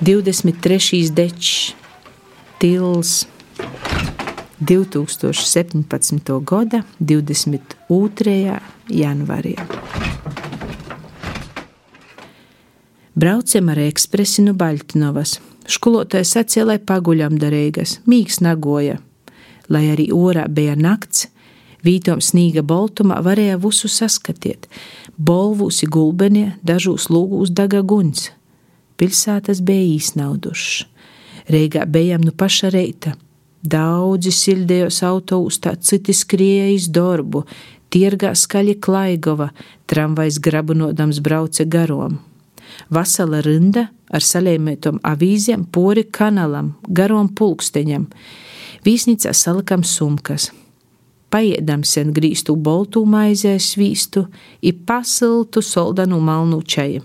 23. dečs, Tils, 2017. gada 22. janvārī. Braucam ar ekspresi no Baļtinovas. Skolotājs sacīja, lai paguļam darīgas, mīgs nagoja. Lai arī orā bija nakts, vītom snīga boltumā varēja visu saskatiet. Bolvūsi gulbenie, dažos lūgūs daga guns. Pilsētas bija īsnaudušas. Reigā bijām nu paša reita. Daudzi sildējos autoustā, citi skrēja iz darbu, tirgā skaļi klaigova, tramvajs grabunodams brauca garom. Vasala rinda ar salēmētom avīzēm pori kanalam, garom pulksteņam. Vīsnīcā salikam sumkas. Paiedam sen grīstu boltū maizē svīstu, i pasiltu soldanu malnu čaju.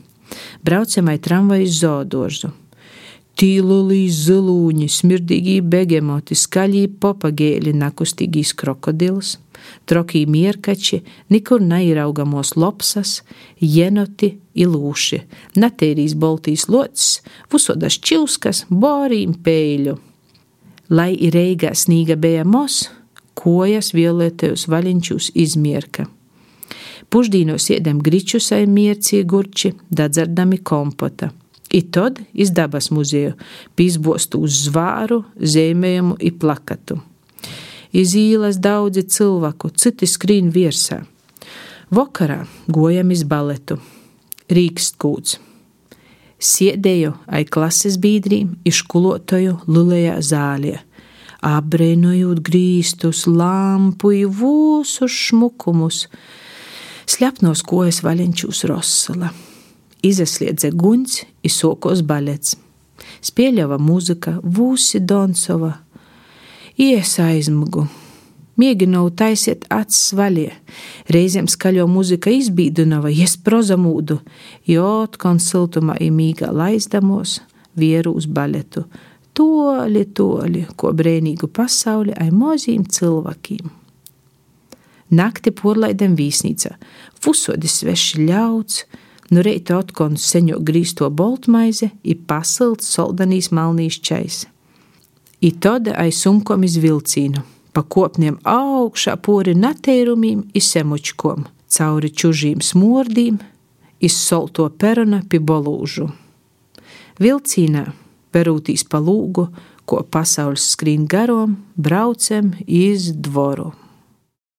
Braucamai tramvaju zodožu. Tīlulīs zilūņi, smirdīgi begemoti, skaļī popagēļi, nakustīgīs krokodils, trokī mierkači, nikur neiraugamos lopsas, jenoti, ilūši, natērīs boltīs locis, vusodas čilskas, borīm pēļu. Lai ir reigā snīga bija mos, kojas violetējus vaļinčus izmierka. Puždīnos iedam gričus ai mierci gurči, dadzardami kompota – I tad iz dabas muzeju pīzbostu uz zvāru, zīmējumu un plakatu. Iz ielas daudzi cilvēku, citi skrīn virsā. Vakarā gojam iz baletu, rīkst kūts. Sēdēju ai klases biedriem, izkulotoju lulējā zālē, apbrēnojot grīstus, lampu, vūsus šmukumus, slepnos kojas vaļņķus Rosala izasliedze guņs, izsokos balets. Spēļava muzika, vūsi Donsova, ies aizmugu. Mēģināju taisīt acis vaļie, reizēm skaļo muzika izbīdinava, ies prozamūdu, jo atkon siltumā imīgā laizdamos vieru uz baletu. Toļi, toļi, ko brēnīgu pasauli ai mozīm cilvēkiem. Nakti porlaidam vīsnīca, fusodi sveši ļauts, Nu reita otkon seņo grīsto boltmaize, i pasilts soldanīs malnīs čais. I toda aiz sumkom iz vilcīnu, pa kopniem augšā pori nateirumiem i semučkom, cauri čužīm smordīm, iz solto perona pi bolūžu. Vilcīnā, perūtīs pa lūgu, ko pasaules skrīn garom, braucam iz dvoru.